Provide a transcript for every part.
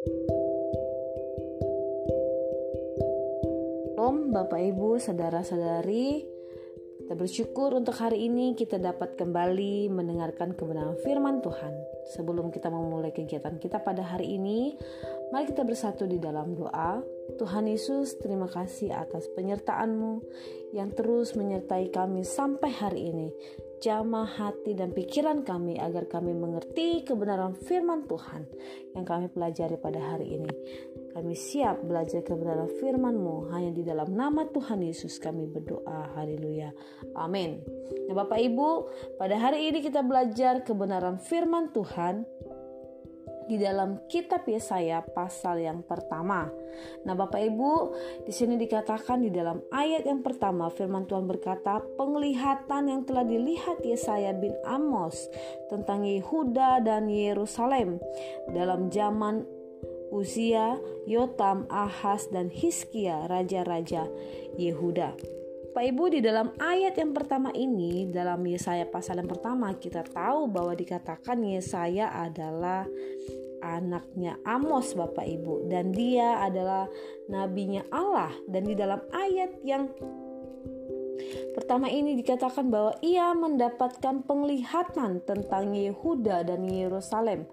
Shalom Bapak Ibu, Saudara-saudari. Kita bersyukur untuk hari ini kita dapat kembali mendengarkan kebenaran firman Tuhan. Sebelum kita memulai kegiatan kita pada hari ini Mari kita bersatu di dalam doa Tuhan Yesus terima kasih atas penyertaan-Mu Yang terus menyertai kami sampai hari ini jamah hati dan pikiran kami agar kami mengerti kebenaran firman Tuhan yang kami pelajari pada hari ini. Kami siap belajar kebenaran firman-Mu hanya di dalam nama Tuhan Yesus kami berdoa. Haleluya. Amin. Nah Bapak Ibu, pada hari ini kita belajar kebenaran firman Tuhan di dalam kitab Yesaya pasal yang pertama. Nah, Bapak Ibu, di sini dikatakan di dalam ayat yang pertama firman Tuhan berkata, "Penglihatan yang telah dilihat Yesaya bin Amos tentang Yehuda dan Yerusalem dalam zaman Uzia, Yotam, Ahas, dan Hiskia, raja-raja Yehuda." Pak Ibu di dalam ayat yang pertama ini dalam Yesaya pasal yang pertama kita tahu bahwa dikatakan Yesaya adalah anaknya Amos Bapak Ibu dan dia adalah nabinya Allah dan di dalam ayat yang Pertama ini dikatakan bahwa ia mendapatkan penglihatan tentang Yehuda dan Yerusalem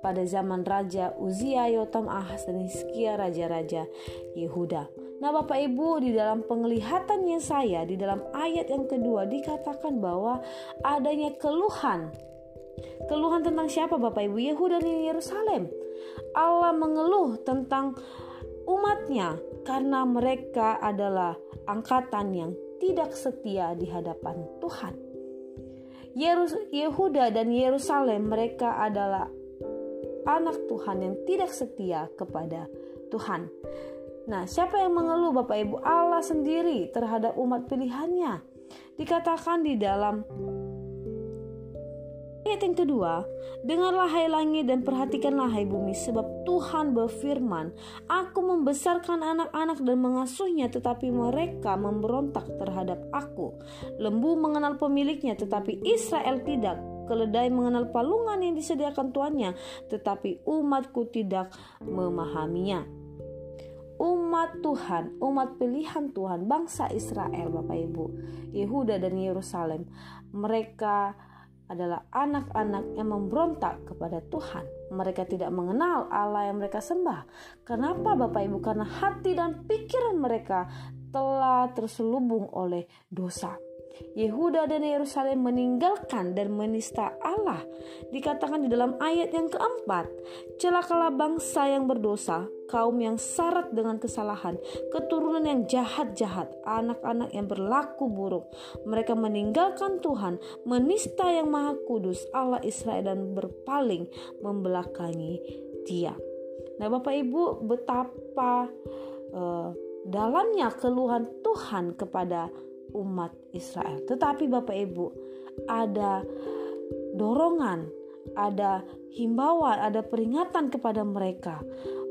pada zaman Raja Uzia, Yotam, Ahas, dan Hizkia raja-raja Yehuda. Nah Bapak Ibu di dalam penglihatannya saya di dalam ayat yang kedua dikatakan bahwa adanya keluhan. Keluhan tentang siapa Bapak Ibu? Yehuda dan Yerusalem. Allah mengeluh tentang umatnya karena mereka adalah angkatan yang tidak setia di hadapan Tuhan. Yehuda dan Yerusalem mereka adalah anak Tuhan yang tidak setia kepada Tuhan. Nah, siapa yang mengeluh Bapak Ibu? Allah sendiri terhadap umat pilihannya. Dikatakan di dalam Ayat yang kedua, dengarlah hai langit dan perhatikanlah hai bumi sebab Tuhan berfirman, aku membesarkan anak-anak dan mengasuhnya tetapi mereka memberontak terhadap aku. Lembu mengenal pemiliknya tetapi Israel tidak. Keledai mengenal palungan yang disediakan tuannya tetapi umatku tidak memahaminya umat Tuhan, umat pilihan Tuhan, bangsa Israel, Bapak Ibu, Yehuda dan Yerusalem, mereka adalah anak-anak yang memberontak kepada Tuhan. Mereka tidak mengenal Allah yang mereka sembah. Kenapa, Bapak Ibu? Karena hati dan pikiran mereka telah terselubung oleh dosa. Yehuda dan Yerusalem meninggalkan dan menista Allah. Dikatakan di dalam ayat yang keempat, celakalah bangsa yang berdosa, kaum yang syarat dengan kesalahan, keturunan yang jahat-jahat, anak-anak yang berlaku buruk. Mereka meninggalkan Tuhan, menista yang maha kudus, Allah Israel dan berpaling membelakangi dia. Nah Bapak Ibu betapa uh, dalamnya keluhan Tuhan kepada umat Israel. Tetapi Bapak Ibu, ada dorongan, ada himbauan, ada peringatan kepada mereka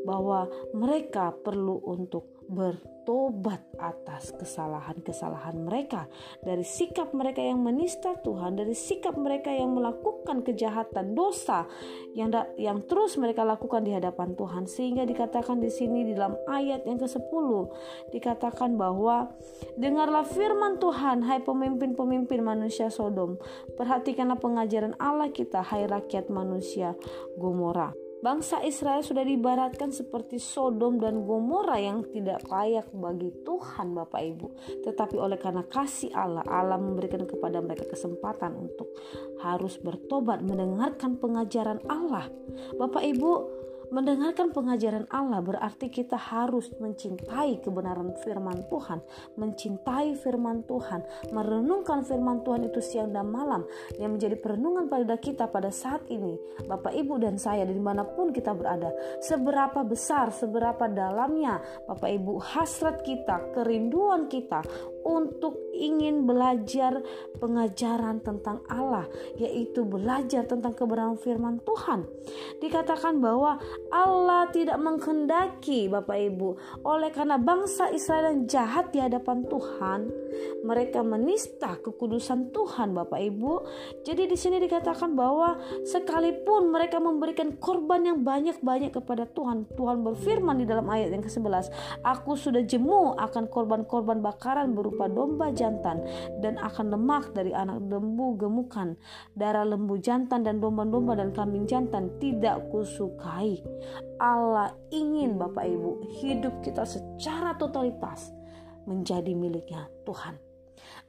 bahwa mereka perlu untuk bertobat atas kesalahan-kesalahan mereka dari sikap mereka yang menista Tuhan dari sikap mereka yang melakukan kejahatan dosa yang yang terus mereka lakukan di hadapan Tuhan. Sehingga dikatakan di sini di dalam ayat yang ke-10 dikatakan bahwa dengarlah firman Tuhan hai pemimpin-pemimpin manusia Sodom. Perhatikanlah pengajaran Allah kita hai rakyat manusia Gomora Bangsa Israel sudah dibaratkan seperti Sodom dan Gomora yang tidak layak bagi Tuhan Bapak Ibu. Tetapi oleh karena kasih Allah, Allah memberikan kepada mereka kesempatan untuk harus bertobat mendengarkan pengajaran Allah. Bapak Ibu, Mendengarkan pengajaran Allah berarti kita harus mencintai kebenaran firman Tuhan, mencintai firman Tuhan, merenungkan firman Tuhan itu siang dan malam yang menjadi perenungan pada kita pada saat ini, Bapak Ibu dan saya di mana pun kita berada, seberapa besar, seberapa dalamnya Bapak Ibu hasrat kita, kerinduan kita untuk ingin belajar pengajaran tentang Allah, yaitu belajar tentang kebenaran firman Tuhan. Dikatakan bahwa Allah tidak menghendaki Bapak Ibu, oleh karena bangsa Israel yang jahat di hadapan Tuhan, mereka menista kekudusan Tuhan Bapak Ibu. Jadi di sini dikatakan bahwa sekalipun mereka memberikan korban yang banyak-banyak kepada Tuhan, Tuhan berfirman di dalam ayat yang ke-11, "Aku sudah jemu akan korban-korban bakaran berupa domba jantan dan akan lemak dari anak lembu gemukan, darah lembu jantan dan domba-domba dan kambing jantan tidak kusukai." Allah ingin Bapak Ibu hidup kita secara totalitas menjadi miliknya Tuhan.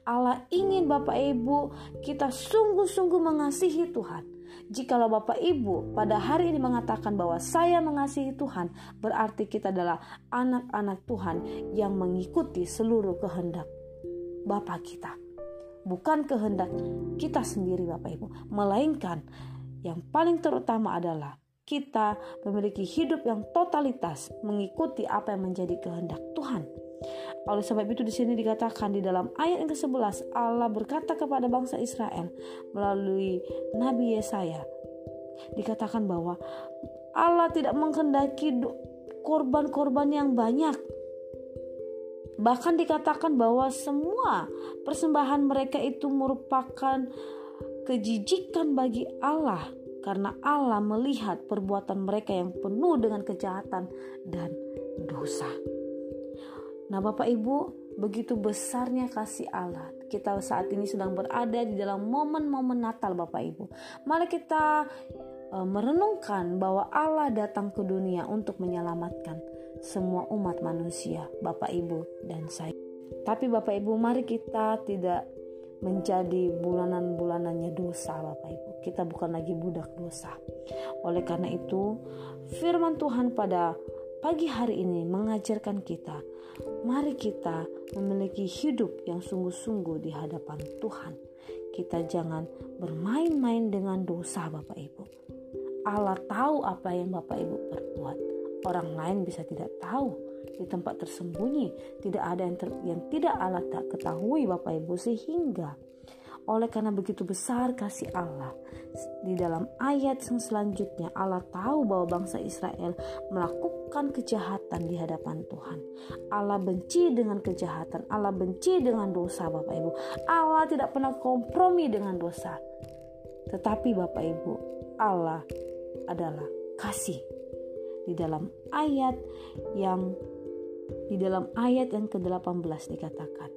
Allah ingin Bapak Ibu kita sungguh-sungguh mengasihi Tuhan. Jikalau Bapak Ibu pada hari ini mengatakan bahwa saya mengasihi Tuhan, berarti kita adalah anak-anak Tuhan yang mengikuti seluruh kehendak Bapa kita. Bukan kehendak kita sendiri Bapak Ibu, melainkan yang paling terutama adalah kita memiliki hidup yang totalitas mengikuti apa yang menjadi kehendak Tuhan. Oleh sebab itu di sini dikatakan di dalam ayat yang ke-11 Allah berkata kepada bangsa Israel melalui Nabi Yesaya dikatakan bahwa Allah tidak menghendaki korban-korban yang banyak Bahkan dikatakan bahwa semua persembahan mereka itu merupakan kejijikan bagi Allah karena Allah melihat perbuatan mereka yang penuh dengan kejahatan dan dosa. Nah, Bapak Ibu, begitu besarnya kasih Allah. Kita saat ini sedang berada di dalam momen-momen Natal, Bapak Ibu. Mari kita uh, merenungkan bahwa Allah datang ke dunia untuk menyelamatkan semua umat manusia, Bapak Ibu dan saya. Tapi Bapak Ibu, mari kita tidak menjadi bulanan-bulanannya dosa Bapak Ibu. Kita bukan lagi budak dosa. Oleh karena itu, firman Tuhan pada pagi hari ini mengajarkan kita, mari kita memiliki hidup yang sungguh-sungguh di hadapan Tuhan. Kita jangan bermain-main dengan dosa Bapak Ibu. Allah tahu apa yang Bapak Ibu perbuat. Orang lain bisa tidak tahu di tempat tersembunyi tidak ada yang, ter, yang tidak Allah tak ketahui Bapak Ibu sehingga oleh karena begitu besar kasih Allah, di dalam ayat yang selanjutnya Allah tahu bahwa bangsa Israel melakukan kejahatan di hadapan Tuhan. Allah benci dengan kejahatan, Allah benci dengan dosa Bapak Ibu. Allah tidak pernah kompromi dengan dosa. Tetapi Bapak Ibu, Allah adalah kasih. Di dalam ayat yang di dalam ayat yang ke-18 dikatakan,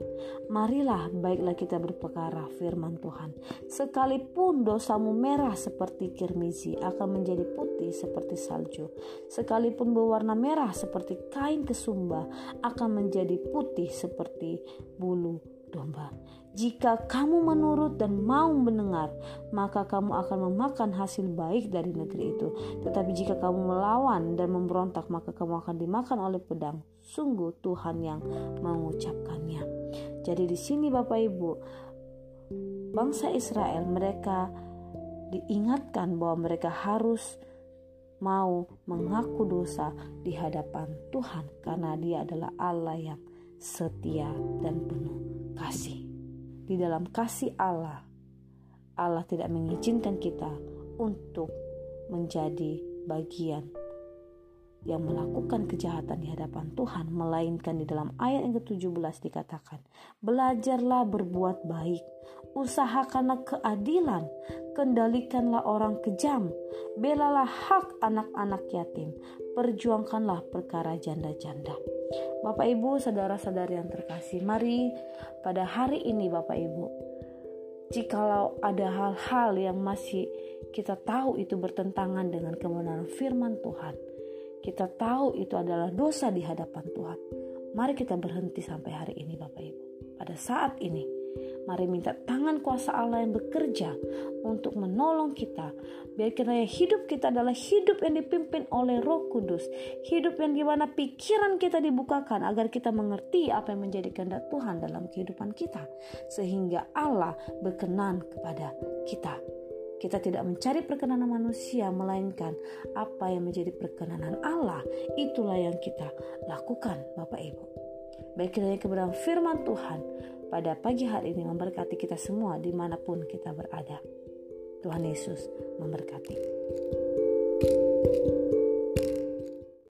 Marilah baiklah kita berpekara firman Tuhan. Sekalipun dosamu merah seperti kirmizi akan menjadi putih seperti salju. Sekalipun berwarna merah seperti kain kesumba akan menjadi putih seperti bulu domba. Jika kamu menurut dan mau mendengar, maka kamu akan memakan hasil baik dari negeri itu. Tetapi jika kamu melawan dan memberontak, maka kamu akan dimakan oleh pedang. Sungguh Tuhan yang mengucapkannya. Jadi di sini Bapak Ibu, bangsa Israel mereka diingatkan bahwa mereka harus mau mengaku dosa di hadapan Tuhan karena Dia adalah Allah yang setia dan penuh kasih. Di dalam kasih Allah, Allah tidak mengizinkan kita untuk menjadi bagian yang melakukan kejahatan di hadapan Tuhan, melainkan di dalam ayat yang ke-17 dikatakan, "Belajarlah berbuat baik, usahakanlah keadilan, kendalikanlah orang kejam, belalah hak anak-anak yatim, perjuangkanlah perkara janda-janda." Bapak Ibu, saudara-saudari yang terkasih, mari pada hari ini Bapak Ibu, jikalau ada hal-hal yang masih kita tahu itu bertentangan dengan kebenaran firman Tuhan, kita tahu itu adalah dosa di hadapan Tuhan. Mari kita berhenti sampai hari ini Bapak Ibu. Pada saat ini, Mari minta tangan kuasa Allah yang bekerja untuk menolong kita. Biar kiranya hidup kita adalah hidup yang dipimpin oleh Roh Kudus. Hidup yang di mana pikiran kita dibukakan agar kita mengerti apa yang menjadi kehendak Tuhan dalam kehidupan kita. Sehingga Allah berkenan kepada kita. Kita tidak mencari perkenanan manusia, melainkan apa yang menjadi perkenanan Allah. Itulah yang kita lakukan, Bapak Ibu. Baik kiranya kebenaran firman Tuhan pada pagi hari ini memberkati kita semua di mana pun kita berada. Tuhan Yesus memberkati. thank you